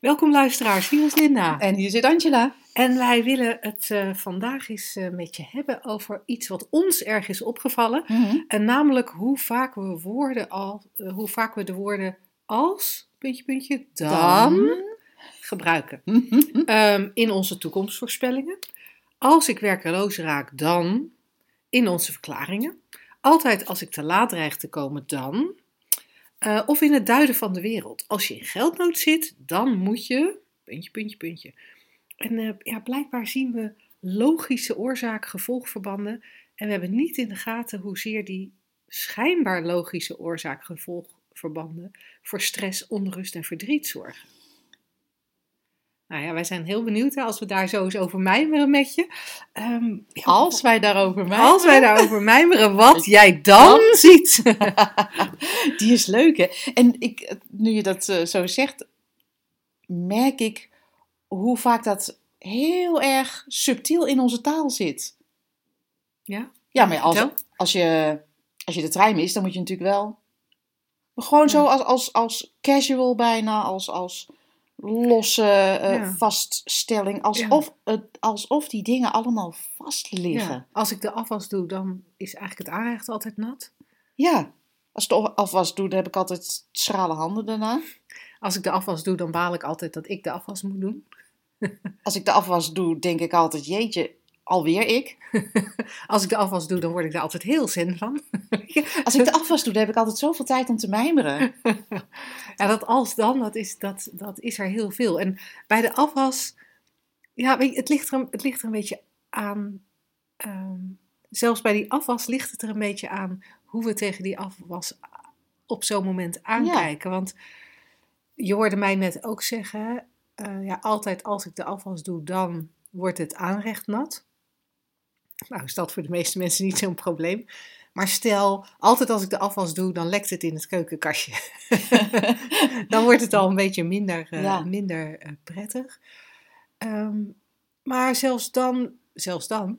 Welkom luisteraars, hier is Linda. En hier zit Angela. En wij willen het eh, vandaag eens eh, met je hebben over iets wat ons erg is opgevallen. En namelijk hoe vaak we woorden al, eh, hoe vaak we de woorden als, puntje, puntje, dan, gebruiken. Ehm, in onze toekomstvoorspellingen. Als ik werkeloos raak, dan. In onze verklaringen. Altijd als ik te laat dreig te komen, dan. Eh, of in het duiden van de wereld. Als je in geldnood zit, dan moet je. Puntje, puntje, puntje. En eh, ja, blijkbaar zien we logische oorzaak-gevolgverbanden. En we hebben niet in de gaten hoezeer die schijnbaar logische oorzaak-gevolgverbanden voor stress, onrust en verdriet zorgen. Nou ja, wij zijn heel benieuwd hè, als we daar zo eens over mijmeren met je. Ehm, ja, Als wij daarover mijmeren. als wij daarover mijmeren, wat jij dan ziet. Die is leuk, hè? En ik, nu je dat eh, zo zegt, merk ik hoe vaak dat heel erg subtiel in onze taal zit. Ja? Ja, maar als, als, je, als je de trein mist, dan moet je natuurlijk wel... Gewoon zo als, als, als casual bijna, als, als losse eh, Ja. vaststelling. Alsof, het, alsof die dingen allemaal vast liggen. Ja. Als ik de afwas doe, dan is eigenlijk het aanrecht altijd nat. Ja, als ik de afwas doe, dan heb ik altijd schrale handen daarna. Als ik de afwas doe, dan baal ik altijd dat ik de afwas moet doen. Als ik de afwas doe, denk ik altijd, jeetje, alweer ik. Als ik de afwas doe, dan word ik daar altijd heel zen van. Als ik de afwas doe, dan heb ik altijd zoveel tijd om te mijmeren. Ja, dat als dan, dat is, dat, dat is er heel veel. En bij de afwas, ja, weet je, het, ligt er, een- het ligt er een beetje aan. ehm, zelfs bij die afwas ligt het er een beetje aan hoe we tegen die afwas op zo'n moment aankijken. Want je hoorde mij net ook zeggen, eh, ja, altijd als ik de afwas doe, dan wordt het aanrecht nat. Nou is dat voor de meeste mensen niet zo'n probleem. Maar stel, altijd als ik de afwas doe, dan lekt het in het keukenkastje. dan wordt het al een beetje minder, eh, Ja. minder eh, prettig. Ehm, maar zelfs dan, zelfs dan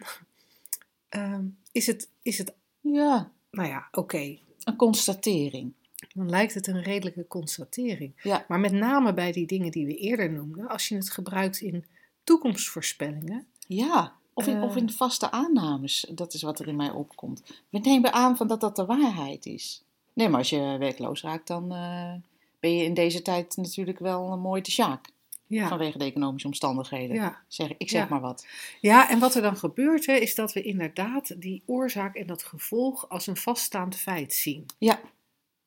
ehm, is, het, is het, Ja, nou ja, oké. een constatering. Dan lijkt het een redelijke constatering. Ja. Maar met name bij die dingen die we eerder noemden, als je het gebruikt in toekomstvoorspellingen, Ja, of in, Eh. of in vaste aannames. Dat is wat er in mij opkomt. We nemen aan van dat dat de waarheid is. Nee, maar als je werkloos raakt, dan eh, ben je in deze tijd natuurlijk wel een mooi te sjaak. ja, Vanwege de economische omstandigheden. ja. Zeg, ik zeg Ja. maar wat. Ja, en wat er dan gebeurt, hè, is dat we inderdaad die oorzaak en dat gevolg als een vaststaand feit zien. Ja,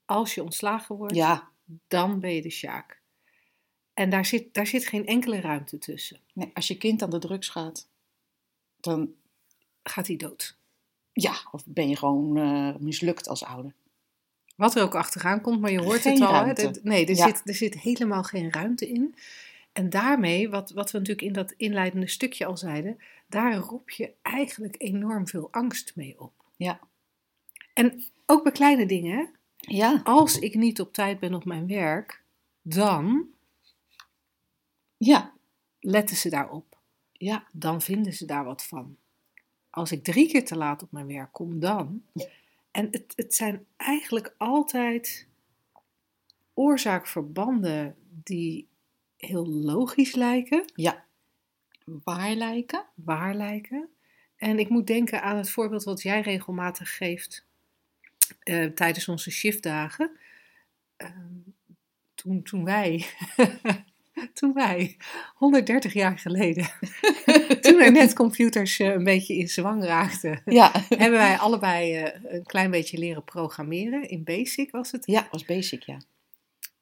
Als je ontslagen wordt, ja. dan ben je de sjaak. En daar zit, daar zit geen enkele ruimte tussen. Nee, als je kind aan de drugs gaat, dan Gaat hij dood. ja, of ben je gewoon eh, mislukt als ouder. Wat er ook achteraan komt, maar je hoort Geen het al. Ruimte. Nee, er, Ja. zit, er zit helemaal geen ruimte in. En daarmee, wat, wat we natuurlijk in dat inleidende stukje al zeiden, daar roep je eigenlijk enorm veel angst mee op. Ja. En ook bij kleine dingen, hè? Ja. als ik niet op tijd ben op mijn werk, dan Ja. letten ze daarop. Ja. Dan vinden ze daar wat van. Als ik drie keer te laat op mijn werk kom, dan. En het, het zijn eigenlijk altijd oorzaakverbanden die heel logisch lijken, Ja. Waar lijken? waar lijken. En ik moet denken aan het voorbeeld wat jij regelmatig geeft eh, tijdens onze shiftdagen. Ehm, toen, toen wij, toen wij, 130 jaar geleden, toen er net computers eh, een beetje in zwang raakten, Ja. hebben wij allebei eh, een klein beetje leren programmeren. In Basic was het. Ja, was basic, ja.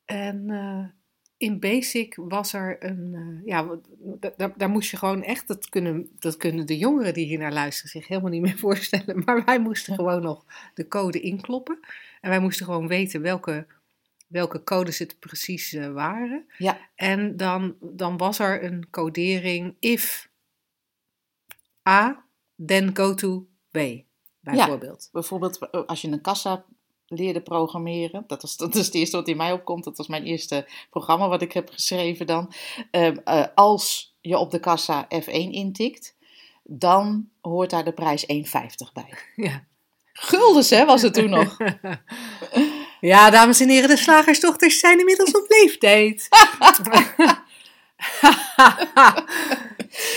En eh, in Basic was er een, ja, daar, daar moest je gewoon echt, dat kunnen, dat kunnen de jongeren die hier naar luisteren zich helemaal niet meer voorstellen, maar wij moesten gewoon nog de code inkloppen. En wij moesten gewoon weten welke, welke codes het precies eh, waren. Ja. En dan, dan was er een codering if A, then go to B, bijvoorbeeld. Bijvoorbeeld eh, als je een kassa leerde programmeren. Dat, was, dat is het eerste wat in mij opkomt. Dat was mijn eerste programma wat ik heb geschreven dan. Ehm, eh, als je op de kassa F1 intikt, dan hoort daar de prijs 1,50 bij. Ja. Guldens, hè, was het toen nog. Ja, dames en heren, de slagersdochters zijn inmiddels op leeftijd.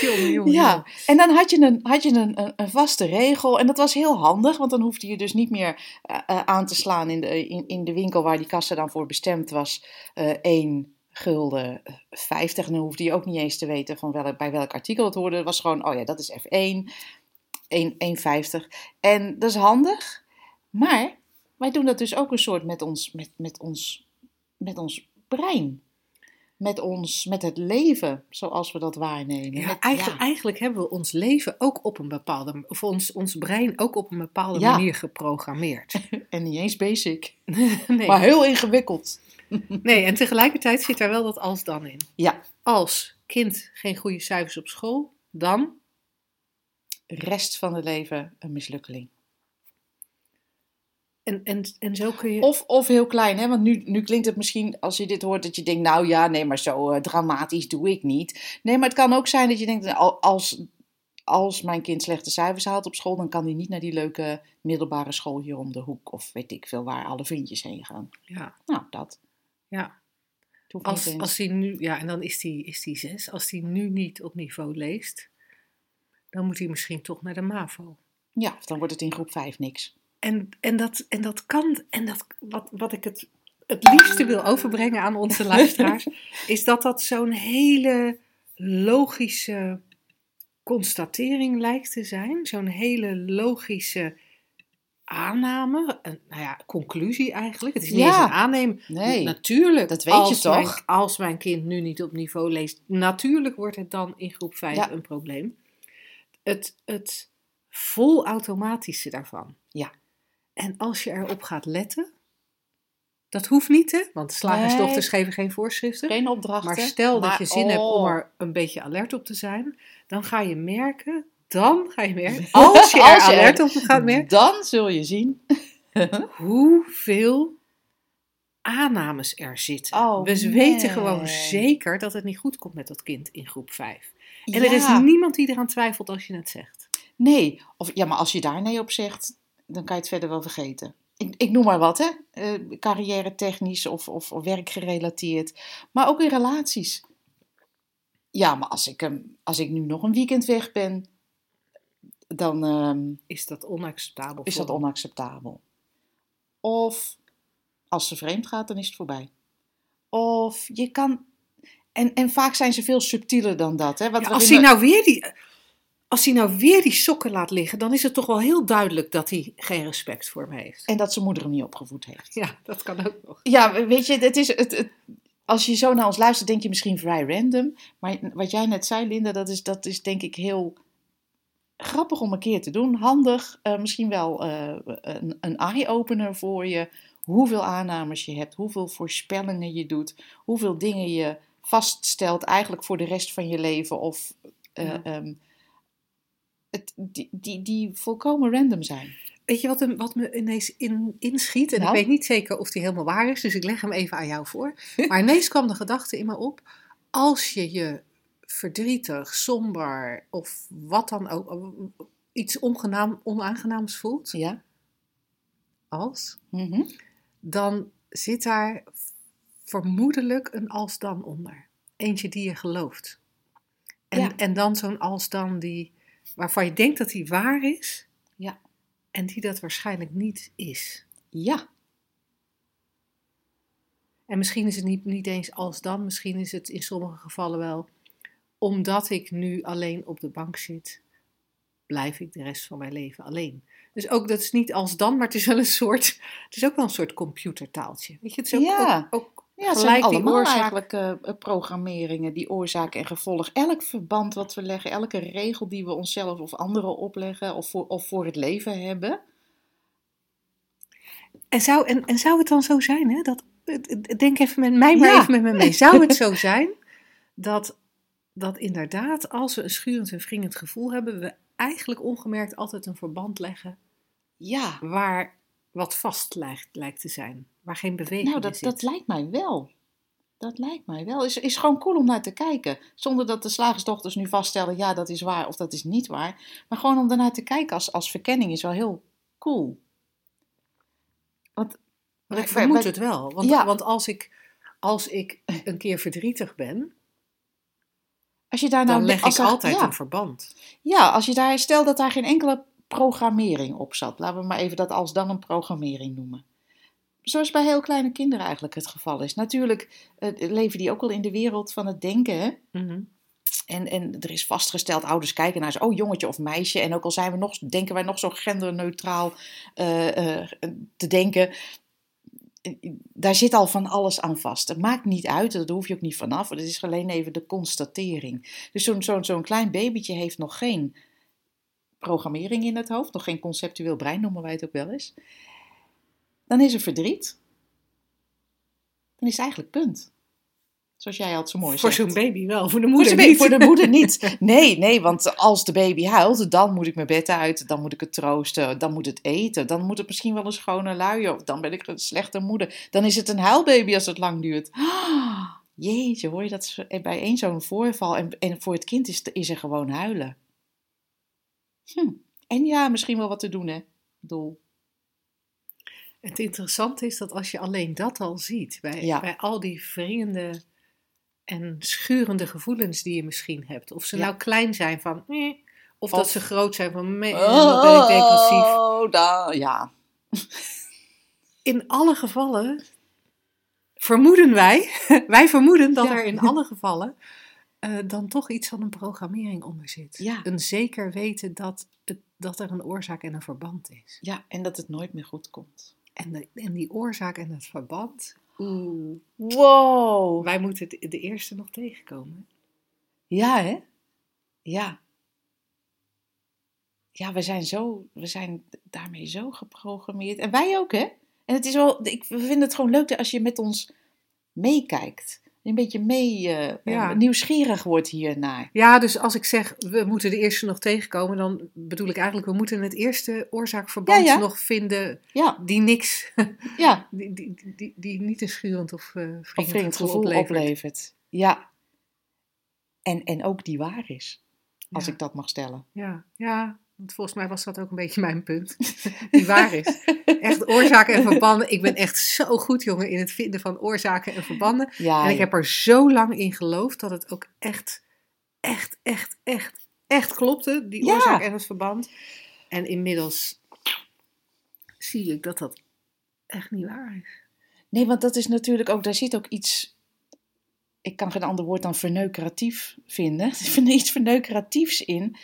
jongen, jongen, Ja, en dan had je, een, had je een, een, vaste regel. En dat was heel handig, want dan hoefde je dus niet meer eh, eh, aan te slaan in de, in, in de winkel waar die kassa dan voor bestemd was. eh 1 gulden 50. En dan hoefde je ook niet eens te weten van welk, bij welk artikel het hoorde. Het was gewoon, oh ja, dat is F1, 1,50. En dat is handig. Maar wij doen dat dus ook een soort met ons, met, met ons, met ons brein. Met, ons, met het leven zoals we dat waarnemen. Ja, Met- eigenlijk, eigenlijk hebben we ons leven ook op een bepaalde, of ons, ons brein ook op een bepaalde Ja. manier geprogrammeerd. En niet eens basic, Nee. maar heel ingewikkeld. nee, en tegelijkertijd zit daar wel dat als dan in. Ja, Als kind geen goede cijfers op school, dan rest van het leven een mislukkeling. En, en, en zo kun je. Of, of heel klein, hè? want nu, nu klinkt het misschien als je dit hoort dat je denkt, nou ja, nee, maar zo eh, dramatisch doe ik niet. Nee, maar het kan ook zijn dat je denkt, als, als mijn kind slechte cijfers haalt op school, dan kan hij niet naar die leuke middelbare school hier om de hoek. Of weet ik veel waar alle vriendjes heen gaan. ja, Nou, dat. ja. Als, als hij nu, ja, en dan is hij is die zes. Als hij nu niet op niveau leest, dan moet hij misschien toch naar de MAVO. Ja, dan wordt het in groep 5 niks. En, en, dat, en dat kan, en dat, wat, wat ik het, het liefste wil overbrengen aan onze luisteraars, is dat dat zo'n hele logische constatering lijkt te zijn. Zo'n hele logische aanname, een, nou ja, conclusie eigenlijk. Het is niet Ja. eens een aannemen. Nee. Natuurlijk, Dat weet je mijn- toch? als mijn kind nu niet op niveau leest, natuurlijk wordt het dan in groep 5 Ja. een probleem. Het, het volautomatische daarvan. Ja. En als je erop gaat letten, dat hoeft niet, hè? Want slagersdochters geven geen voorschriften. Geen opdrachten. Maar stel dat je zin hebt om oh. er een beetje alert op te zijn, dan ga je merken, dan ga je merken, als je er er- alert op gaat merken, Dan zul je zien. hoeveel aannames er zitten. Oh, We weten gewoon zeker dat het niet goed komt met dat kind in groep 5. En er is niemand die eraan twijfelt als je het zegt. Nee, of, ja, maar als je daar nee op zegt, dan kan je het verder wel vergeten. Ik, ik noem maar wat, hè? Eh, carrière technisch of, of, of werkgerelateerd. Maar ook in relaties. Ja, maar als ik, als ik nu nog een weekend weg ben, dan ehm, Is dat onacceptabel? is dat onacceptabel. Of als ze vreemd gaat, dan is het voorbij. Of je kan. En, en vaak zijn ze veel subtieler dan dat. Hè? Wat Ja, als, hij nou weer die, als hij nou weer die sokken laat liggen, dan is het toch wel heel duidelijk dat hij geen respect voor hem heeft. En dat zijn moeder hem niet opgevoed heeft. Ja, dat kan ook nog. Ja, weet je, het is, het, het, als je zo naar ons luistert, denk je misschien vrij random. Maar wat jij net zei, Linda, dat is, dat is denk ik heel grappig om een keer te doen. Handig, eh, misschien wel eh, een, een eye-opener voor je. Hoeveel aannames je hebt, hoeveel voorspellingen je doet, hoeveel dingen je vaststelt eigenlijk voor de rest van je leven. Of eh, Ja. ehm, het, die, die, die volkomen random zijn. Weet je wat, hem, wat me ineens in, inschiet? En Nou? ik weet niet zeker of die helemaal waar is, dus ik leg hem even aan jou voor. Maar ineens kwam de gedachte in me op: als je je verdrietig, somber of wat dan ook, iets ongenaam, onaangenaams voelt, Ja? als, Mhm. dan zit daar vermoedelijk een als-dan onder. Eentje die je gelooft. En, Ja. en dan zo'n als-dan die, waarvan je denkt dat die waar is, Ja. en die dat waarschijnlijk niet is. Ja. En misschien is het niet, niet eens als dan, misschien is het in sommige gevallen wel, omdat ik nu alleen op de bank zit, blijf ik de rest van mijn leven alleen. Dus ook dat is niet als dan, maar het is wel een soort, het is ook wel een soort computertaaltje. Weet je, het is ook, Ja. ook, ook Ja, het zijn die allemaal oorzaak. eigenlijk eh, eh, programmeringen, die oorzaak en gevolg. Elk verband wat we leggen, elke regel die we onszelf of anderen opleggen of voor, of voor het leven hebben. En zou, en, en zou het dan zo zijn, hè, dat, denk even met mij maar Ja. even met me mee, zou het zo zijn dat, dat inderdaad, als we een schurend en wringend gevoel hebben, we eigenlijk ongemerkt altijd een verband leggen Ja, waar, wat vast lijkt, lijkt te zijn. Waar geen beweging Nou, in dat, zit. dat lijkt mij wel. Dat lijkt mij wel. Is, is gewoon cool om naar te kijken. Zonder dat de slagersdochters nu vaststellen, ja, dat is waar of dat is niet waar. Maar gewoon om daarnaar te kijken als, als verkenning is wel heel cool. Want, Maar ik vermoed het wel. Want, Ja. want als, ik, als ik een keer verdrietig ben, Als je daar nou dan leg als ik er- altijd ja, een verband. Ja, als je daar, stel dat daar geen enkele programmering op zat. Laten we maar even dat als dan een programmering noemen. Zoals bij heel kleine kinderen eigenlijk het geval is. Natuurlijk eh, leven die ook al in de wereld van het denken. Hè? Mhm. En, en er is vastgesteld, ouders kijken naar ze, oh jongetje of meisje. En ook al zijn we nog, denken wij nog zo genderneutraal eh, eh, te denken, daar zit al van alles aan vast. Het maakt niet uit, daar hoef je ook niet vanaf. Het is alleen even de constatering. Dus zo'n zo'n zo'n klein babytje heeft nog geen programmering in het hoofd, nog geen conceptueel brein, noemen wij het ook wel eens. Dan is er verdriet. Dan is het eigenlijk punt. Zoals jij altijd zo mooi Voor zegt. zo'n baby wel, voor de Voor, moeder de baby- niet. voor de moeder niet. Nee, nee, want als de baby huilt, dan moet ik mijn bed uit, dan moet ik het troosten, dan moet het eten, dan moet het misschien wel een schone luier, of dan ben ik een slechte moeder. Dan is het een huilbaby als het lang duurt. Ah, jeetje, hoor je dat bij één zo'n voorval en, en voor het kind is, is er gewoon huilen. Hm. En ja, misschien wel wat te doen, hè? Ik bedoel, Het interessante is dat als je alleen dat al ziet, bij, Ja. bij al die wringende en schurende gevoelens die je misschien hebt, of ze Ja. nou klein zijn van, eh, of, Of- dat ze groot zijn van, wat ben ik depressief. Oh, da, ja. In alle gevallen vermoeden wij, wij vermoeden dat Ja. er in alle gevallen eh, dan toch iets van een programmering onder zit. Ja. Een zeker weten dat, het, dat er een oorzaak en een verband is. Ja, en dat het nooit meer goed komt. En, de, en die oorzaak en het verband, oeh, Wow. wij moeten de, de eerste nog tegenkomen. Ja, hè? Ja. Ja, we zijn, zo, we zijn daarmee zo geprogrammeerd. En wij ook, hè? En het is wel, ik vind het gewoon leuk dat als je met ons meekijkt. Een beetje mee eh, Ja. eh, nieuwsgierig wordt hiernaar. Ja, dus als ik zeg we moeten de eerste nog tegenkomen, dan bedoel ik eigenlijk we moeten het eerste oorzaak-verband Ja, ja. nog vinden die niks, ja. die, die, die, die niet een schurend of uh, Of vriend gevoel oplevert. Ja. En, en ook die waar is, als ik dat mag stellen. Ja, ja, want volgens mij was dat ook een beetje mijn punt. Die waar is. Echt oorzaken en verbanden. Ik ben echt zo goed, jongen, in het vinden van oorzaken en verbanden. Ja, En ik heb er zo lang in geloofd dat het ook echt, echt, echt, echt, echt klopte. Die Ja. oorzaak en het verband. En inmiddels zie ik dat dat echt niet waar is. Nee, want dat is natuurlijk ook, daar zit ook iets. Ik kan geen ander woord dan verneukeratief vinden. Er zit iets verneukeratiefs in.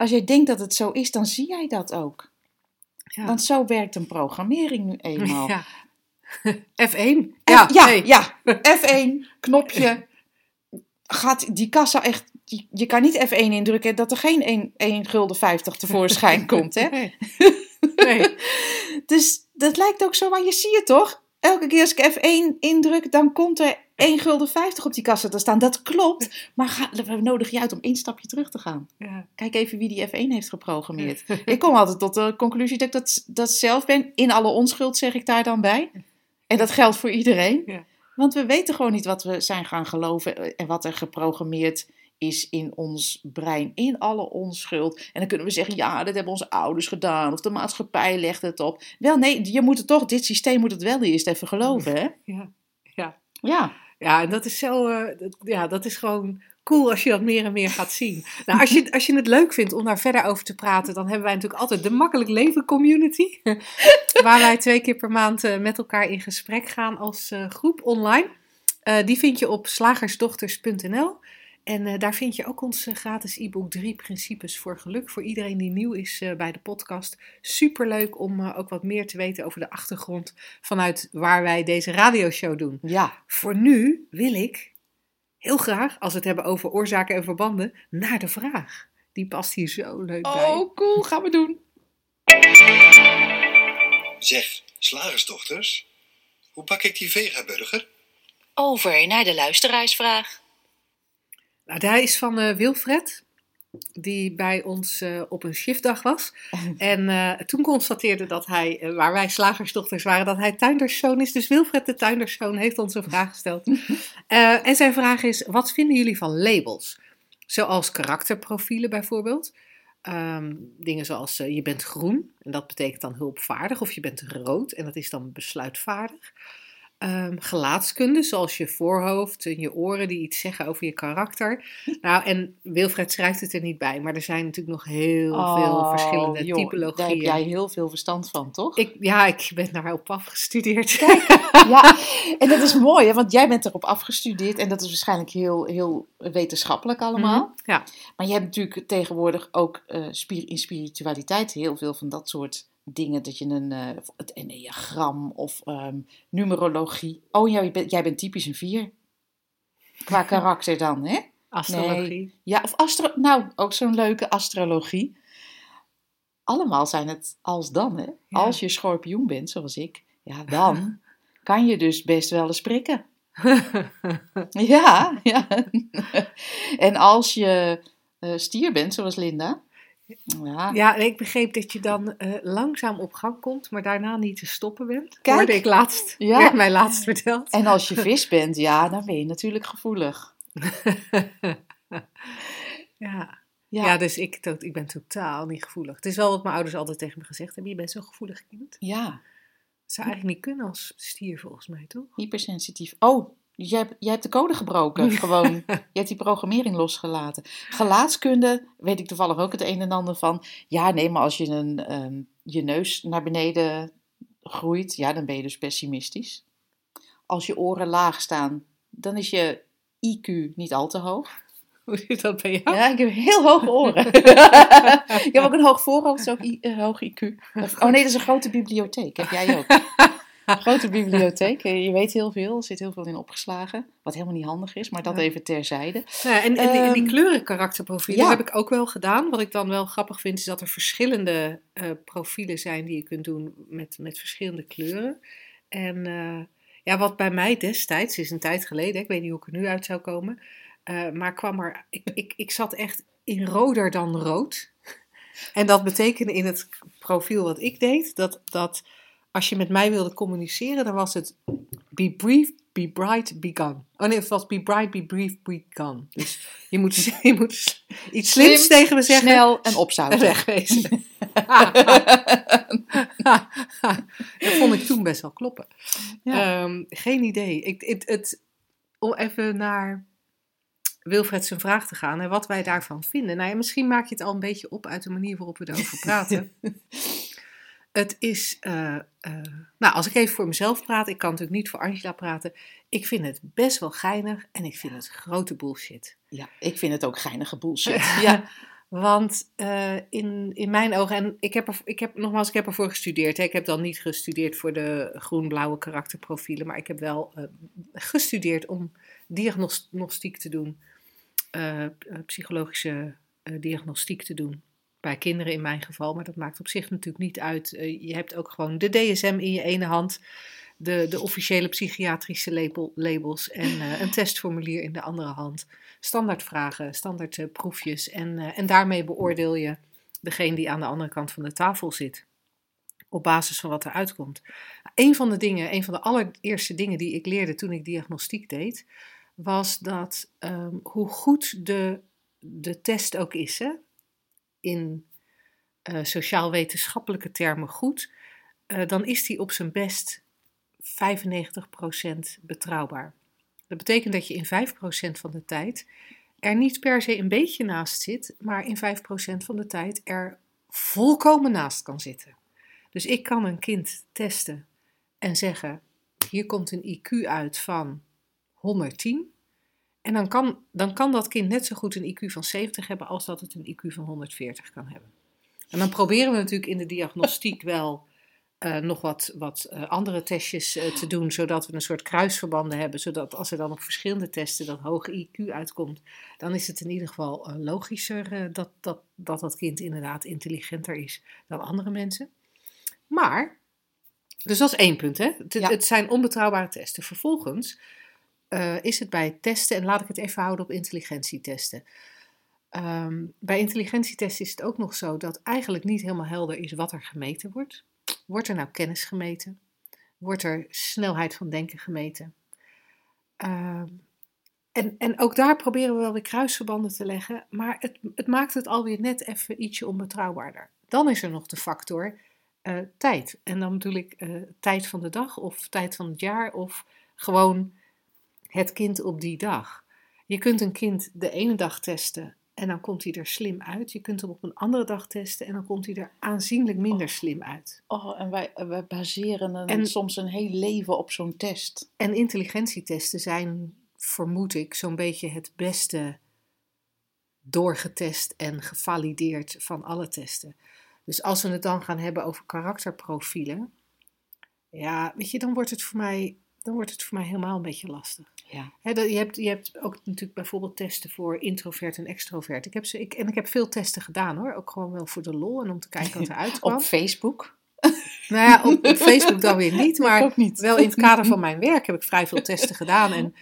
Als jij denkt dat het zo is, dan zie jij dat ook. Ja. Want zo werkt een programmering nu eenmaal. Ja. F1. Ja, ja, nee. ja. F1, knopje. Gaat die kassa echt. Je je kan niet F1 indrukken dat er geen 1, 1 gulden 50 tevoorschijn komt, hè? Nee. nee. Dus dat lijkt ook zo, maar je ziet het toch? Elke keer als ik F1 indruk, dan komt er 1 gulden 50 op die kassa te staan. Dat klopt, maar ga, we nodigen je uit om één stapje terug te gaan. Ja. Kijk even wie die F1 heeft geprogrammeerd. ik kom altijd tot de conclusie dat ik dat, dat zelf ben. In alle onschuld zeg ik daar dan bij. En dat geldt voor iedereen. Ja. Want we weten gewoon niet wat we zijn gaan geloven en wat er geprogrammeerd is in ons brein, in alle onschuld. En dan kunnen we zeggen, ja, dat hebben onze ouders gedaan, of de maatschappij legt het op. Wel, nee, je moet het toch, dit systeem moet het wel eerst even geloven, hè? Ja. Ja. Ja, Ja, en dat is zo, eh, ja, dat is gewoon cool als je dat meer en meer gaat zien. Nou, als je, als je het leuk vindt om daar verder over te praten, dan hebben wij natuurlijk altijd de Makkelijk Leven Community. waar wij twee keer per maand eh, met elkaar in gesprek gaan als eh, groep online. Die vind je op slagersdochters.nl. En eh, daar vind je ook ons eh, gratis e-book Drie Principes voor Geluk. Voor iedereen die nieuw is eh, bij de podcast. Superleuk om ook wat meer te weten over de achtergrond vanuit waar wij deze radioshow doen. ja. Voor nu wil ik heel graag, als we het hebben over oorzaken en verbanden, naar de vraag. Die past hier zo leuk bij. Oh, cool, gaan we doen. Zeg, slagersdochters, hoe bak ik die vegaburger? Over naar de luisteraarsvraag. Nou, daar is van eh, Wilfred. die bij ons eh, op een shiftdag was. En eh, toen constateerde dat hij, waar wij slagersdochters waren, dat hij tuinderszoon is. Dus Wilfred de tuinderszoon heeft ons een vraag gesteld. En zijn vraag is, wat vinden jullie van labels? Zoals karakterprofielen bijvoorbeeld. Ehm, dingen zoals je bent groen en dat betekent dan hulpvaardig. Of je bent rood en dat is dan besluitvaardig. Ehm, gelaatskunde, zoals je voorhoofd en je oren die iets zeggen over je karakter. Nou, en Wilfred schrijft het er niet bij, maar er zijn natuurlijk nog heel veel Oh, verschillende joh, Daar typologieën. heb jij heel veel verstand van, toch? ik, ja, ik ben daarop afgestudeerd. Ja, en dat is mooi, hè, want jij bent erop afgestudeerd en dat is waarschijnlijk heel, heel wetenschappelijk allemaal. Mhm, Ja. Maar je hebt natuurlijk tegenwoordig ook spir- in spiritualiteit heel veel van dat soort dingen. Dat je een, eh, het enneagram of ehm, numerologie. Oh ja, jij bent, jij bent typisch een vier. Qua karakter dan, hè? Astrologie. Ja, of astro... Nou, ook zo'n leuke astrologie. Allemaal zijn het als dan, hè? Ja. Als je schorpioen bent, zoals ik, ja, dan kan je dus best wel eens prikken. Ja, ja. En als je eh, stier bent, zoals Linda, ja, Ja, ik begreep dat je dan eh, langzaam op gang komt, maar daarna niet te stoppen bent. Kijk. Hoorde ik laatst. Ja. Werd mij laatst verteld. En als je vis bent, ja, dan ben je natuurlijk gevoelig. Ja. Ja, Ja, dus ik, ik ben totaal niet gevoelig. Het is wel wat mijn ouders altijd tegen me gezegd hebben. Je bent zo'n gevoelig kind. ja, Dat zou eigenlijk niet kunnen als stier volgens mij, toch? hypersensitief. Oh, jij, hebt- jij hebt de code gebroken. Gewoon, je hebt die programmering losgelaten. Gelaatskunde, weet ik toevallig ook het een en ander van. Ja, nee, maar als je een, ehm, je neus naar beneden groeit, ja, dan ben je dus pessimistisch. Als je oren laag staan, dan is je IQ niet al te hoog. Hoe zit dat bij jou? Ja, ik heb heel hoge oren. ik heb ook een hoog voorhoofd, dus ook I- een hoog IQ. Oh nee, dat is een grote bibliotheek. Heb jij ook? Grote bibliotheek. Eh, Je weet heel veel. Er zit heel veel in opgeslagen. Wat helemaal niet handig is, maar dat Ja. even terzijde. Ja, en, en die, die Ehm, kleurenkarakterprofielen ja. heb ik ook wel gedaan. Wat ik dan wel grappig vind, is dat er verschillende eh, profielen zijn die je kunt doen met, met verschillende kleuren. En eh, ja, wat bij mij destijds, is een tijd geleden, ik weet niet hoe ik er nu uit zou komen, maar kwam er, ik, ik, ik zat echt in roder dan rood. En dat betekende in het profiel wat ik deed, dat, dat als je met mij wilde communiceren, dan was het be brief, be bright, be gone. Oh nee, het was be bright, be brief, be gone. Dus je moet, je moet iets slims Slim, tegen me zeggen Snel en en opzouten. wegwezen. dat vond ik toen best wel kloppen. Ja. Ehm, geen idee. Ik, het, het, om even naar Wilfred zijn vraag te gaan en wat wij daarvan vinden. Nou ja, misschien maak je het al een beetje op uit de manier waarop we erover praten. het is, eh, eh, nou als ik even voor mezelf praat, ik kan natuurlijk niet voor Angela praten. Ik vind het best wel geinig en ik vind het grote bullshit. Ja, ik vind het ook geinige bullshit. Ja, Want eh, in, in mijn ogen, en ik heb, er, ik heb nogmaals, ik heb ervoor gestudeerd. Hè. Ik heb dan niet gestudeerd voor de groen-blauwe karakterprofielen, maar ik heb wel gestudeerd om diagnostiek te doen, psychologische diagnostiek te doen. Bij kinderen in mijn geval, maar dat maakt op zich natuurlijk niet uit. Eh, je hebt ook gewoon de DSM in je ene hand, de, de officiële psychiatrische label, labels en eh, een testformulier in de andere hand standaard vragen, standaard eh, proefjes. En, en daarmee beoordeel je degene die aan de andere kant van de tafel zit. Op basis van wat er uitkomt. Een van de dingen, een van de allereerste dingen die ik leerde toen ik diagnostiek deed, was dat ehm, hoe goed de, de test ook is, hè, in eh, sociaal-wetenschappelijke termen goed, eh, dan is die op zijn best 95% betrouwbaar. Dat betekent dat je in 5% van de tijd er niet per se een beetje naast zit, maar in 5% van de tijd er volkomen naast kan zitten. Dus ik kan een kind testen en zeggen: hier komt een IQ uit van 110. En dan kan, dan kan dat kind net zo goed een IQ van 70 hebben als dat het een IQ van 140 kan hebben. En dan proberen we natuurlijk in de diagnostiek wel eh, nog wat, wat eh, andere testjes eh, te doen, zodat we een soort kruisverbanden hebben, zodat als er dan op verschillende testen dat hoge IQ uitkomt, dan is het in ieder geval logischer dat, dat, dat dat kind inderdaad intelligenter is dan andere mensen. Maar, dus dat is één punt, hè? Het, Ja. het zijn onbetrouwbare testen. Vervolgens eh, is het bij testen, en laat ik het even houden op intelligentietesten. Ehm, bij intelligentietesten is het ook nog zo dat eigenlijk niet helemaal helder is wat er gemeten wordt. Wordt er nou kennis gemeten? Wordt er snelheid van denken gemeten? Ehm, en, en ook daar proberen we wel weer kruisverbanden te leggen, maar het, het maakt het alweer net even ietsje onbetrouwbaarder. Dan is er nog de factor eh, tijd. En dan bedoel ik uh, tijd van de dag of tijd van het jaar of gewoon het kind op die dag. Je kunt een kind de ene dag testen en dan komt hij er slim uit. Je kunt hem op een andere dag testen en dan komt hij er aanzienlijk minder Oh. slim uit. Oh, en wij, wij baseren een, En- soms een heel leven op zo'n test. En intelligentietesten zijn, vermoed ik, zo'n beetje het beste doorgetest en gevalideerd van alle testen. Dus als we het dan gaan hebben over karakterprofielen, ja, weet je, dan wordt het voor mij, dan wordt het voor mij helemaal een beetje lastig. Ja. Dat, je, hebt, je hebt ook natuurlijk bijvoorbeeld testen voor introvert en extrovert. Ik heb ze, ik, en ik heb veel testen gedaan hoor, ook gewoon wel voor de lol en om te kijken wat eruit kwam. Op Facebook? Nou ja, op, op Facebook dan weer niet, maar niet. wel in het kader van mijn werk heb ik vrij veel testen gedaan. En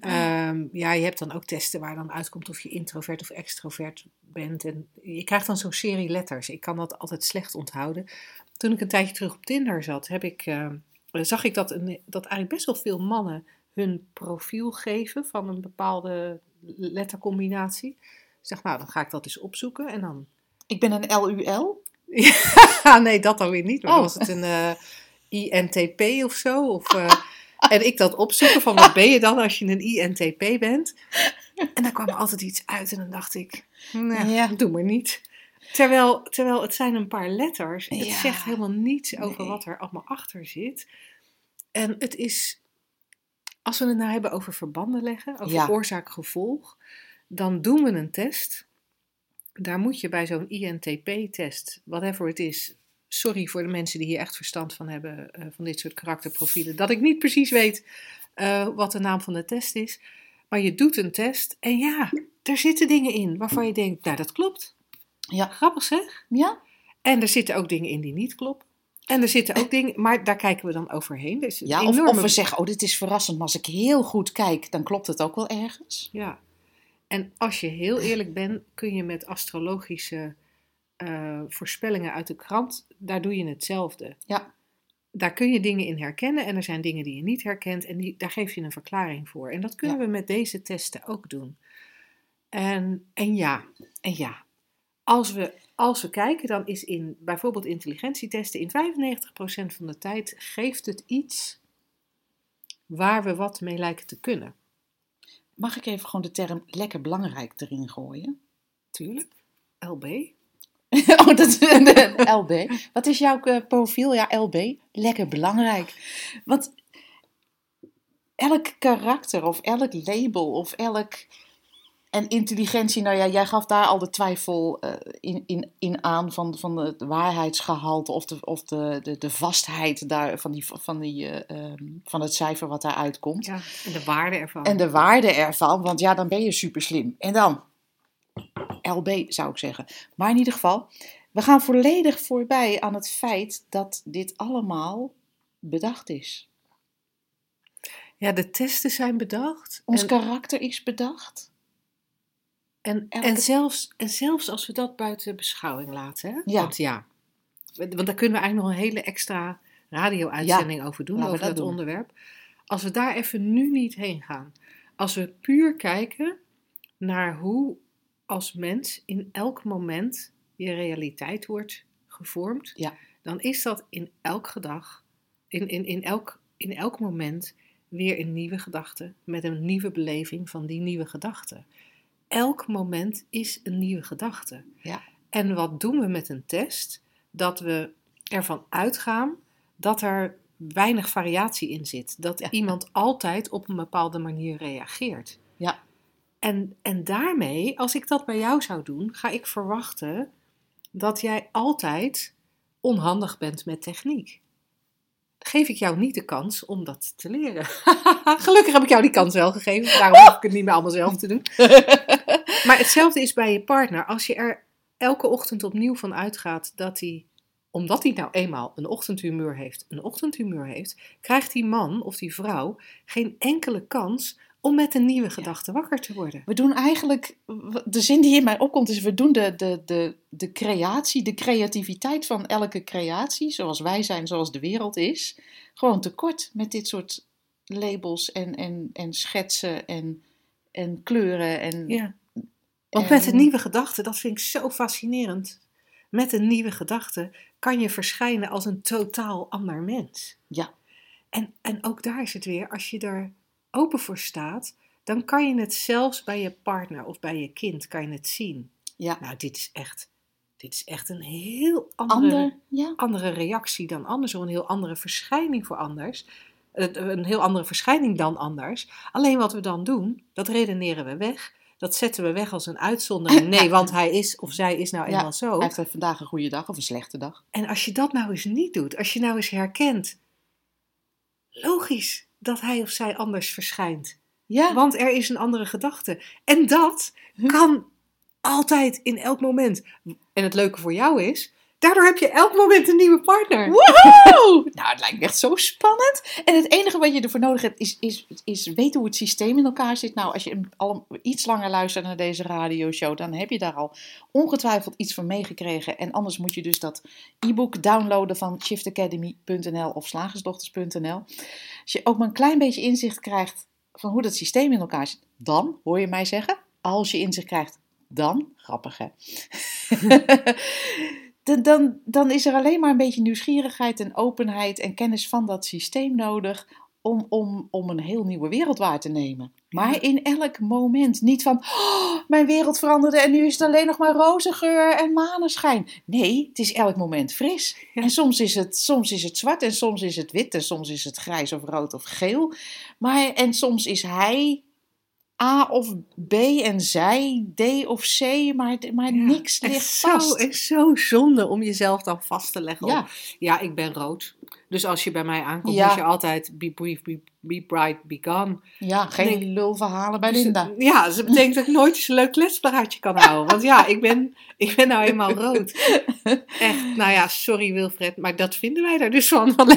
ehm, ja, je hebt dan ook testen waar dan uitkomt of je introvert of extrovert bent. En je krijgt dan zo'n serie letters. Ik kan dat altijd slecht onthouden. Toen ik een tijdje terug op Tinder zat, heb ik, ehm, zag ik dat, een, dat eigenlijk best wel veel mannen hun profiel geven van een bepaalde lettercombinatie. Ik zeg, nou, dan ga ik dat eens opzoeken. En dan Ik ben een LUL. ja, nee, dat dan weer niet. Maar Oh. was het een eh, INTP of zo. Of, eh, en ik dat opzoeken van wat ben je dan als je een INTP bent. En dan kwam er altijd iets uit en dan dacht ik, nou, Ja. doe maar niet. Terwijl, terwijl het zijn een paar letters. Het Ja. zegt helemaal niets over Nee. wat er allemaal achter zit. En het is, als we het nou hebben over verbanden leggen, over Ja. oorzaak-gevolg, dan doen we een test. Daar moet je bij zo'n INTP-test, whatever het is, sorry voor de mensen die hier echt verstand van hebben, eh, van dit soort karakterprofielen, dat ik niet precies weet eh, wat de naam van de test is. Maar je doet een test en ja, er zitten dingen in waarvan je denkt, nou dat klopt. Ja. Grappig zeg. Ja? En er zitten ook dingen in die niet kloppen. En er zitten ook dingen, maar daar kijken we dan overheen. Dus Ja, of, enorme- of we zeggen, oh, dit is verrassend, maar als ik heel goed kijk, dan klopt het ook wel ergens. Ja. En als je heel eerlijk bent, kun je met astrologische eh, voorspellingen uit de krant, daar doe je hetzelfde. Ja. Daar kun je dingen in herkennen en er zijn dingen die je niet herkent en die, daar geef je een verklaring voor. En dat kunnen we met deze testen ook doen. En, en ja, en ja, als we, als we kijken, dan is in bijvoorbeeld intelligentietesten in 95% van de tijd geeft het iets waar we wat mee lijken te kunnen. Mag ik even gewoon de term lekker belangrijk erin gooien? Tuurlijk. LB. oh, dat is LB. Wat is jouw eh, profiel? Ja, LB. Lekker belangrijk. Want elk karakter of elk label of elk... En intelligentie, nou ja, jij gaf daar al de twijfel eh, in, in, in aan van, van het waarheidsgehalte of, de, of de, de, de vastheid daar, van, die, van, die, eh, ehm, van het cijfer wat daaruit komt. Ja, en de waarde ervan. En de waarde ervan, want ja, dan ben je super slim. En dan LB zou ik zeggen. Maar in ieder geval, we gaan volledig voorbij aan het feit dat dit allemaal bedacht is. Ja, de testen zijn bedacht. Ons en, karakter is bedacht. En, elke- en, zelfs, en zelfs als we dat buiten beschouwing laten. Hè? Ja. Want ja, want daar kunnen we eigenlijk nog een hele extra radio-uitzending over doen, over dat dat doen. onderwerp. Als we daar even nu niet heen gaan. Als we puur kijken naar hoe als mens in elk moment je realiteit wordt gevormd, Ja. dan is dat in elk gedag, in, in, in, elk, in elk moment weer een nieuwe gedachte met een nieuwe beleving van die nieuwe gedachte. Elk moment is een nieuwe gedachte. Ja. En wat doen we met een test? Dat we ervan uitgaan dat er weinig variatie in zit. Dat Ja. iemand altijd op een bepaalde manier reageert. Ja. En, en daarmee, als ik dat bij jou zou doen, ga ik verwachten dat jij altijd onhandig bent met techniek. Geef ik jou niet de kans om dat te leren. Gelukkig heb ik jou die kans wel gegeven, daarom hoef ik het niet meer allemaal zelf te doen. Maar hetzelfde is bij je partner. Als je er elke ochtend opnieuw van uitgaat dat hij, omdat hij nou eenmaal een ochtendhumeur heeft, een ochtendhumeur heeft, krijgt die man of die vrouw geen enkele kans om met een nieuwe gedachte wakker te worden. We doen eigenlijk, de zin die in mij opkomt is, we doen de, de, de, de creatie, de creativiteit van elke creatie, zoals wij zijn, zoals de wereld is, gewoon tekort met dit soort labels en, en, en schetsen en, en kleuren. En, Ja. Want met een nieuwe gedachte, dat vind ik zo fascinerend. Met een nieuwe gedachte kan je verschijnen als een totaal ander mens. Ja. En, en ook daar is het weer, als je er open voor staat, dan kan je het zelfs bij je partner of bij je kind kan je het zien. Ja. Nou, dit is echt, dit is echt een heel andere, Ander, ja. andere reactie dan anders, of een heel andere verschijning voor anders. Een heel andere verschijning dan anders. Alleen wat we dan doen, dat redeneren we weg. Dat zetten we weg als een uitzondering. Nee, want hij is of zij is nou Ja, eenmaal zo. Hij heeft vandaag een goede dag of een slechte dag. En als je dat nou eens niet doet, als je nou eens herkent, logisch dat hij of zij anders verschijnt. Ja, Want er is een andere gedachte. En dat kan altijd in elk moment. En het leuke voor jou is, daardoor heb je elk moment een nieuwe partner. Woehoe! Nou, het lijkt me echt zo spannend. En het enige wat je ervoor nodig hebt, is, is, is weten hoe het systeem in elkaar zit. Nou, als je al iets langer luistert naar deze radioshow, dan heb je daar al ongetwijfeld iets van meegekregen. En anders moet je dus dat e-book downloaden van shiftacademy.nl of slagersdochters.nl. Als je ook maar een klein beetje inzicht krijgt van hoe dat systeem in elkaar zit, dan, hoor je mij zeggen, als je inzicht krijgt, dan, grappig hè. dan, dan, dan is er alleen maar een beetje nieuwsgierigheid en openheid en kennis van dat systeem nodig om, om, om een heel nieuwe wereld waar te nemen. Maar in elk moment. Niet van, "Oh, mijn wereld veranderde en nu is het alleen nog maar roze geur en maneschijn. Nee, het is elk moment fris. En soms is, het, soms is het zwart en soms is het wit en soms is het grijs of rood of geel. Maar, en soms is hij A of B en zij D of C, maar, maar Ja, niks ligt zo, vast. Het is zo zonde om jezelf dan vast te leggen. Ja. op, ja, ik ben rood. Dus als je bij mij aankomt, Ja. moet je altijd be brief, be, be bright, be gone. Ja, geen lulverhalen bij Dus, Linda. ja, dat betekent dat ik nooit eens een leuk kletspraatje kan houden. Want ja, ik ben, ik ben nou eenmaal rood. Echt, nou ja, sorry Wilfred, maar dat vinden wij daar dus van, van.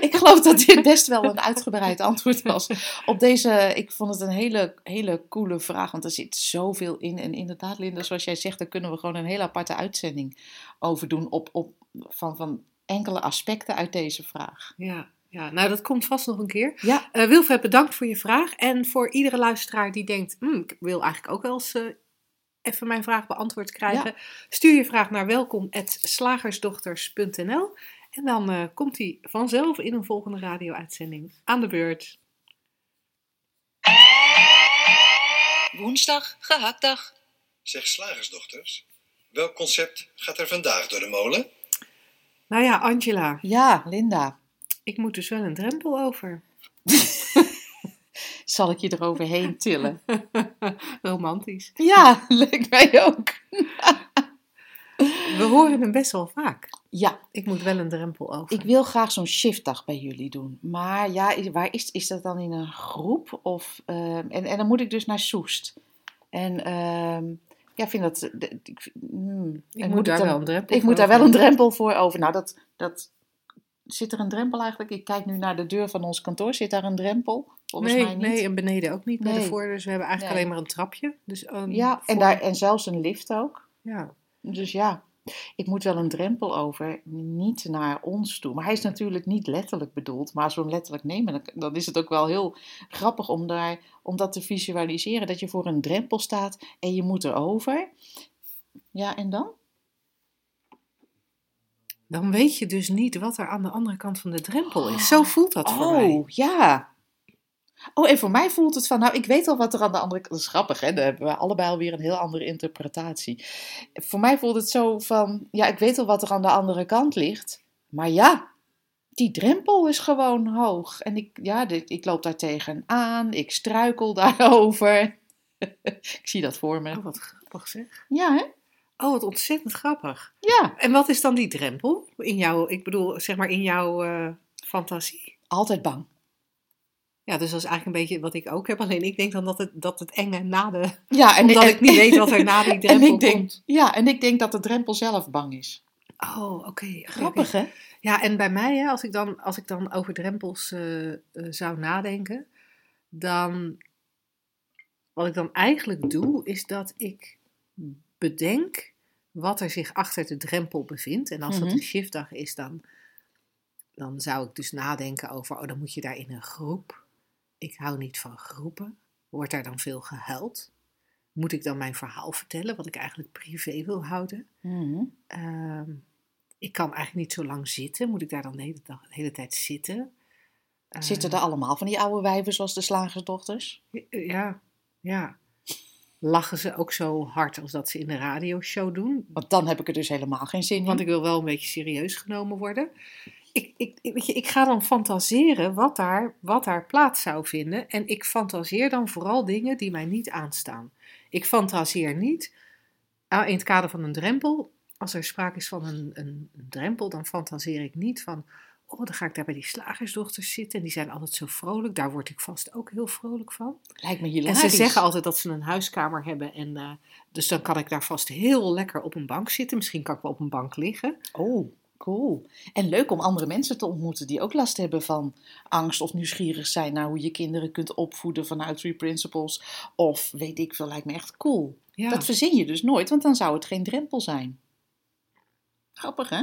Ik geloof dat dit best wel een uitgebreid antwoord was op deze. Ik vond het een hele, hele coole vraag, want er zit zoveel in. En inderdaad, Linda, zoals jij zegt, daar kunnen we gewoon een hele aparte uitzending over doen. Op, op, van, van enkele aspecten uit deze vraag. Ja, ja, nou dat komt vast nog een keer. Ja, Eh, Wilfred, bedankt voor je vraag. En voor iedere luisteraar die denkt, "Hmm, ik wil eigenlijk ook wel eens eh, even mijn vraag beantwoord krijgen. Stuur je vraag naar welkom.slagersdochters.nl en dan eh, komt hij vanzelf in een volgende radio-uitzending aan de beurt. Woensdag, gehaktdag. Zeg slagersdochters, welk concept gaat er vandaag door de molen? Nou ja, Angela, ja, Linda. ik moet dus wel een drempel over. Zal ik je eroverheen tillen? Romantisch. Ja, leuk mij ook. We horen hem best wel vaak. Ja, Ik moet wel een drempel over. ik wil graag zo'n shiftdag bij jullie doen. Maar ja, waar is, is dat dan in een groep? Of, ehm, en, en dan moet ik dus naar Soest. En ehm, ja, ik vind dat... de- ik, hmm, Ik moet daar dan- wel een drempel Ik voor moet daar wel over. een drempel voor over. Nou, dat, dat, zit er een drempel eigenlijk? Ik kijk nu naar de deur van ons kantoor. Zit daar een drempel? Volgens nee, mij niet. nee, en beneden ook niet bij de voordeur. Dus we hebben eigenlijk Nee. alleen maar een trapje. Dus, een Ja, en, daar, en zelfs een lift ook. Ja. Dus ja, ik moet wel een drempel over, niet naar ons toe. Maar hij is natuurlijk niet letterlijk bedoeld. Maar als we hem letterlijk nemen, dan, dan is het ook wel heel grappig om, daar, om dat te visualiseren. Dat je voor een drempel staat en je moet erover. Ja, en dan? Dan weet je dus niet wat er aan de andere kant van de drempel is. Zo voelt dat voor mij. Oh, ja. Oh, en voor mij voelt het van, nou, ik weet al wat er aan de andere kant... Dat is grappig, hè? Dan hebben we allebei alweer een heel andere interpretatie. Voor mij voelt het zo van, ja, ik weet al wat er aan de andere kant ligt. Maar ja, die drempel is gewoon hoog. En ik, ja, ik loop daar tegenaan. Ik struikel daarover. ik zie dat voor me. Oh, wat grappig zeg. Ja, hè? Oh, wat ontzettend grappig. Ja, En wat is dan die drempel? In jouw, ik bedoel, zeg maar in jouw eh, fantasie? altijd bang. Ja, dus dat is eigenlijk een beetje wat ik ook heb. Alleen ik denk dan dat het, dat het enge na de... Ja, en Omdat en- ik niet weet wat er na die en drempel ik denk, komt. Ja, en ik denk dat de drempel zelf bang is. Oh, oké. Grappig, hè? Ja, en bij mij, hè, als, ik dan, als ik dan over drempels eh, eh, zou nadenken, dan. Wat ik dan eigenlijk doe, is dat ik bedenk wat er zich achter de drempel bevindt. En als dat Mhm. een shiftdag is, dan, dan zou ik dus nadenken over, oh, dan moet je daar in een groep. Ik hou niet van groepen. Wordt daar dan veel gehuild? Moet ik dan mijn verhaal vertellen, wat ik eigenlijk privé wil houden? Mhm. Ehm, ik kan eigenlijk niet zo lang zitten. Moet ik daar dan de hele, dag, de hele tijd zitten? Zitten Eh, er allemaal van die oude wijven zoals de slagersdochters? Ja, ja. Lachen ze ook zo hard als dat ze in de radioshow doen? Want dan heb ik er dus helemaal geen zin in. Want ik wil wel een beetje serieus genomen worden. Ik, ik, ik- weet je, ik ga dan fantaseren wat daar, wat daar plaats zou vinden. En ik fantaseer dan vooral dingen die mij niet aanstaan. Ik fantaseer niet ah, in het kader van een drempel. Als er sprake is van een, een, drempel, dan fantaseer ik niet van. Oh, dan ga ik daar bij die slagersdochters zitten. En die zijn altijd zo vrolijk. Daar word ik vast ook heel vrolijk van. Lijkt me En hilarisch. ze zeggen altijd dat ze een huiskamer hebben. En, eh, dus dan kan ik daar vast heel lekker op een bank zitten. Misschien kan ik wel op een bank liggen. Oh, cool. En leuk om andere mensen te ontmoeten die ook last hebben van angst of nieuwsgierig zijn naar hoe je kinderen kunt opvoeden vanuit Three Principles. Of weet ik veel, lijkt me echt cool. Ja. Dat verzin je dus nooit, want dan zou het geen drempel zijn. Grappig, hè?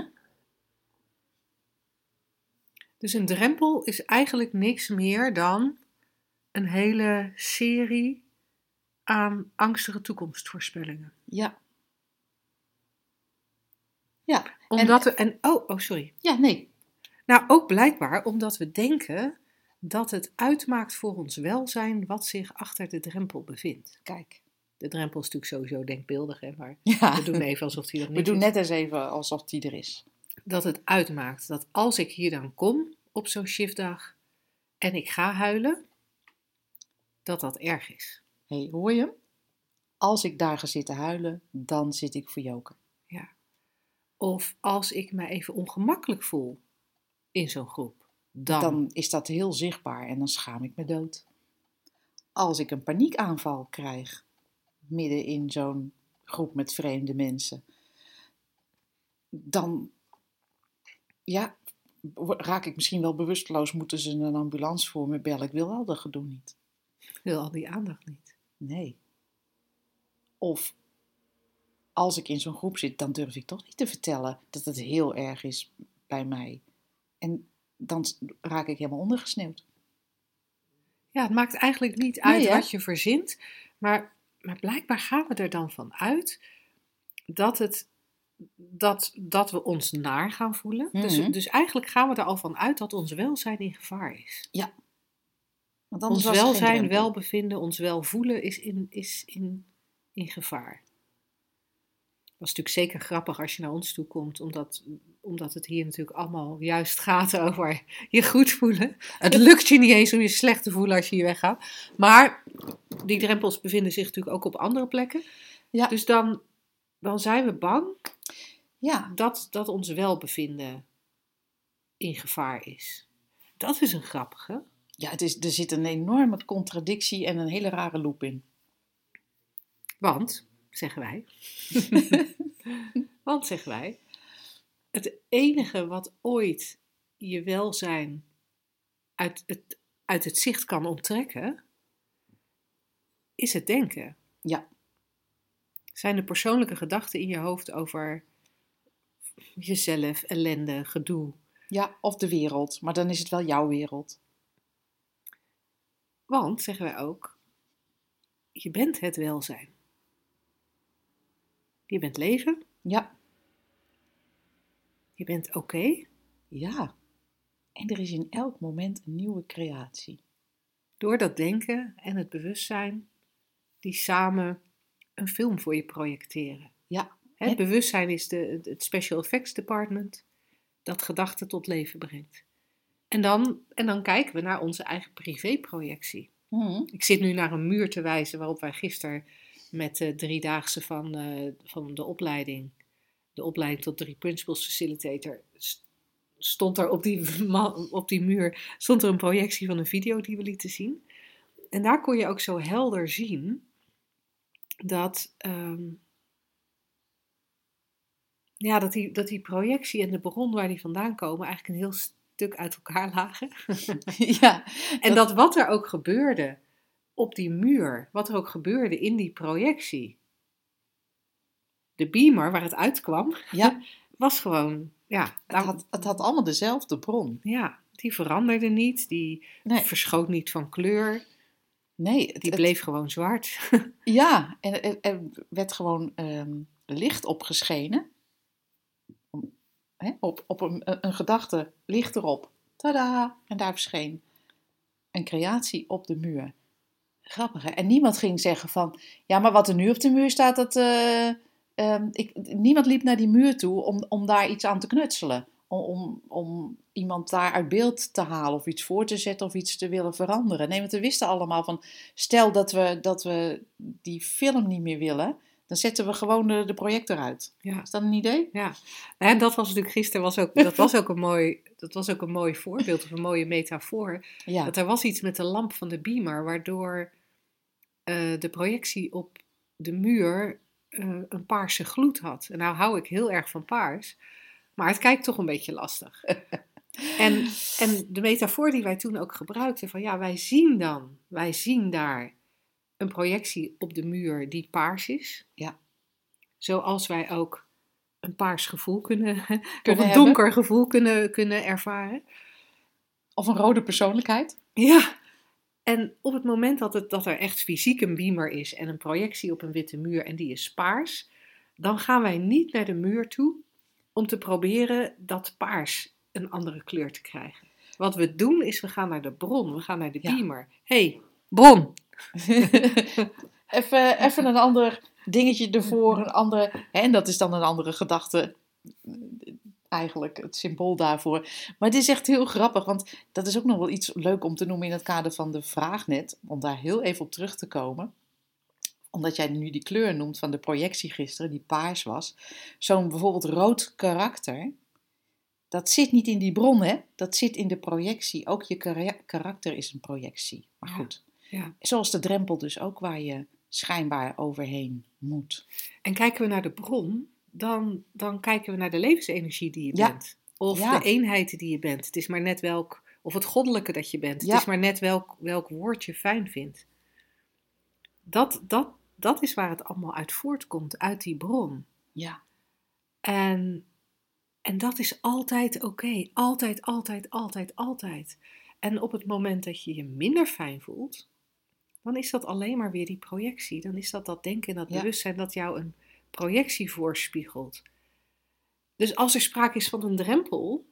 Dus een drempel is eigenlijk niks meer dan een hele serie aan angstige toekomstvoorspellingen. Ja. Ja, Omdat we, en oh, oh, sorry. ja, nee. Nou, ook blijkbaar omdat we denken dat het uitmaakt voor ons welzijn wat zich achter de drempel bevindt. Kijk. De drempel is natuurlijk sowieso denkbeeldig, hè, maar Ja. we doen even alsof die er niet We doen is. net eens even alsof die er is. dat het uitmaakt dat als ik hier dan kom op zo'n shiftdag en ik ga huilen, dat dat erg is. Hé, hey, hoor je hem? Als ik daar ga zitten huilen, dan zit ik voor joker. Of als ik me even ongemakkelijk voel in zo'n groep, dan, Dan is dat heel zichtbaar en dan schaam ik me dood. Als ik een paniekaanval krijg, midden in zo'n groep met vreemde mensen, dan ja, raak ik misschien wel bewusteloos, moeten ze een ambulance voor me bellen. Ik wil al dat gedoe niet. wil al die aandacht niet. Nee. Of als ik in zo'n groep zit, dan durf ik toch niet te vertellen dat het heel erg is bij mij. En dan raak ik helemaal ondergesneeuwd. Ja, het maakt eigenlijk niet uit wat je verzint, maar, maar blijkbaar gaan we er dan van uit dat, het, dat, dat we ons naar gaan voelen. Mhm. dus, dus eigenlijk gaan we er al van uit dat ons welzijn in gevaar is. Want Ons welzijn, welbevinden, ons welvoelen is in, is in, in gevaar. Is natuurlijk zeker grappig als je naar ons toe komt, omdat, omdat het hier natuurlijk allemaal juist gaat over je goed voelen. Het lukt je niet eens om je slecht te voelen als je hier weggaat. Maar die drempels bevinden zich natuurlijk ook op andere plekken. Ja. Dus dan, dan zijn we bang Ja, dat, dat ons welbevinden in gevaar is. Dat is een grappige. ja het is, er zit een enorme contradictie en een hele rare loop in. Want, zeggen wij, want zeggen wij, het enige wat ooit je welzijn uit het, uit het zicht kan onttrekken, is het denken. Ja. Zijn de persoonlijke gedachten in je hoofd over jezelf, ellende, gedoe. Ja, of de wereld, maar dan is het wel jouw wereld. Want, zeggen wij ook, je bent het welzijn. Je bent leven, Ja, je bent oké. ja. En er is in elk moment een nieuwe creatie. door dat denken en het bewustzijn die samen een film voor je projecteren. Ja, Het En- bewustzijn is de, het special effects department dat gedachten tot leven brengt. En dan, en dan kijken we naar onze eigen privéprojectie. Mhm. Ik zit nu naar een muur te wijzen waarop wij gisteren met de driedaagse van, eh, van de opleiding, de opleiding tot drie principles facilitator, st- stond er op die, op die muur stond er een projectie van een video die we lieten zien. En daar kon je ook zo helder zien dat, ehm, ja, dat, die, dat die projectie en de bron waar die vandaan komen eigenlijk een heel stuk uit elkaar lagen. ja, en dat wat er ook gebeurde op die muur, wat er ook gebeurde in die projectie, de beamer waar het uitkwam, ja. was gewoon, ja, Het had, het had allemaal dezelfde bron. ja, die veranderde niet, die Nee, verschoot niet van kleur, nee het, die het- bleef gewoon zwart. ja, en er, er werd gewoon ehm, licht opgeschenen. Op op een, een, een gedachte, licht erop. Tada! En daar verscheen een creatie op de muur. Grappig? En niemand ging zeggen van... Ja, maar wat er nu op de muur staat, dat... eh, ehm, ik, niemand liep naar die muur toe om, om daar iets aan te knutselen. Om, om, om iemand daar uit beeld te halen of iets voor te zetten of iets te willen veranderen. Nee, want we wisten allemaal van... Stel dat we, dat we die film niet meer willen, dan zetten we gewoon de, de projector uit. Ja. Is dat een idee? Ja, en dat was natuurlijk gisteren was ook, dat was ook een mooi, dat was ook een mooi voorbeeld of een mooie metafoor. Ja. Dat er was iets met de lamp van de beamer, waardoor eh, de projectie op de muur eh, een paarse gloed had. En nou hou ik heel erg van paars, maar het kijkt toch een beetje lastig. en, en de metafoor die wij toen ook gebruikten, van ja, wij zien dan, wij zien daar een projectie op de muur die paars is. Ja. Zoals wij ook een paars gevoel kunnen, of Kunnen een hebben. donker gevoel kunnen, kunnen ervaren. Of een rode persoonlijkheid. Ja, en op het moment dat, het, dat er echt fysiek een beamer is en een projectie op een witte muur en die is paars, dan gaan wij niet naar de muur toe om te proberen dat paars een andere kleur te krijgen. Wat we doen is we gaan naar de bron, we gaan naar de Ja. beamer. hey, bron! even, even een ander dingetje ervoor, een andere, hè, en dat is dan een andere gedachte, eigenlijk het symbool daarvoor. Maar het is echt heel grappig, want dat is ook nog wel iets leuk om te noemen in het kader van de vraag net, om daar heel even op terug te komen. Omdat jij nu die kleur noemt van de projectie gisteren, die paars was. Zo'n bijvoorbeeld rood karakter, dat zit niet in die bron, hè? Dat zit in de projectie. Ook je kara- karakter is een projectie. Maar goed. Ja. Zoals de drempel dus ook waar je schijnbaar overheen moet. En kijken we naar de bron, dan, dan kijken we naar de levensenergie die je Ja. bent. Of Ja. de eenheid die je bent. Het is maar net welk, of het goddelijke dat je bent. Het is maar net welk, welk woord je fijn vindt. Dat, dat, dat is waar het allemaal uit voortkomt, uit die bron. Ja, En, en dat is altijd oké. Altijd, altijd, altijd, altijd. En op het moment dat je je minder fijn voelt, dan is dat alleen maar weer die projectie. Dan is dat dat denken en dat Ja. bewustzijn dat jou een projectie voorspiegelt. Dus als er sprake is van een drempel,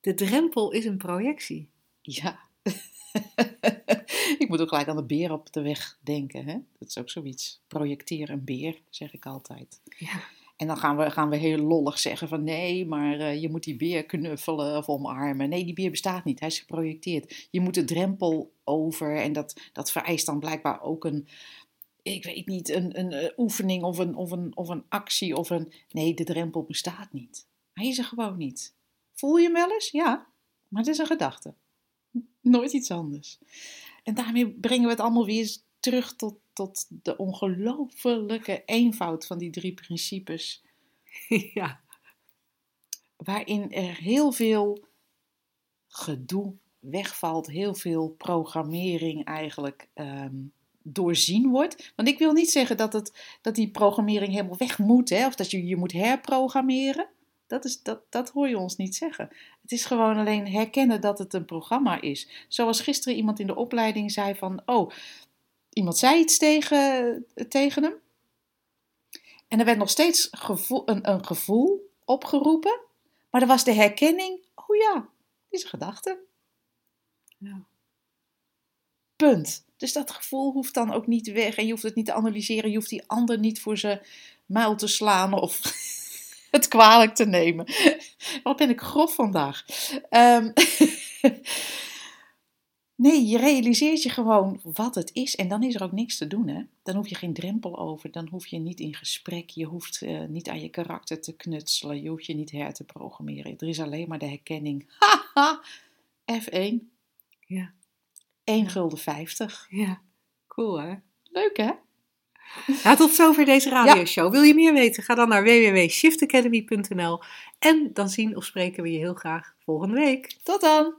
de drempel is een projectie. ja. ik moet ook gelijk aan de beer op de weg denken. Hè? Dat is ook zoiets. Projecteer een beer, zeg ik altijd. Ja. En dan gaan we, gaan we heel lollig zeggen van nee, maar eh, je moet die beer knuffelen of omarmen. Nee, die beer bestaat niet, hij is geprojecteerd. Je moet de drempel over en dat, dat vereist dan blijkbaar ook een, ik weet niet, een, een eh, oefening of een, of, een, of een actie of een... Nee, de drempel bestaat niet. Hij is er gewoon niet. Voel je hem wel eens? Ja, maar het is een gedachte. Nooit iets anders. En daarmee brengen we het allemaal weer terug tot, tot de ongelofelijke eenvoud van die drie principes. ja. Waarin er heel veel gedoe wegvalt, heel veel programmering eigenlijk ehm, doorzien wordt. Want ik wil niet zeggen dat, het, dat die programmering helemaal weg moet, hè, of dat je je moet herprogrammeren. Dat, is, dat, dat hoor je ons niet zeggen. Het is gewoon alleen herkennen dat het een programma is. Zoals gisteren iemand in de opleiding zei van, oh, iemand zei iets tegen, tegen hem. En er werd nog steeds gevoel, een, een gevoel opgeroepen. Maar er was de herkenning, oh ja, dit is een gedachte. Ja. Punt. Dus dat gevoel hoeft dan ook niet weg. En je hoeft het niet te analyseren. Je hoeft die ander niet voor zijn muil te slaan of het kwalijk te nemen. Wat ben ik grof vandaag. Ehm, nee, je realiseert je gewoon wat het is. En dan is er ook niks te doen. Hè? Dan hoef je geen drempel over. Dan hoef je niet in gesprek. Je hoeft eh, niet aan je karakter te knutselen. Je hoeft je niet her te programmeren. Er is alleen maar de herkenning. Haha, F1. Ja. 1 gulden 50. ja, cool hè? Leuk hè? Ja, tot zover deze radioshow. Wil je meer weten? Ga dan naar www.shiftacademy.nl en dan zien of spreken we je heel graag volgende week. Tot dan!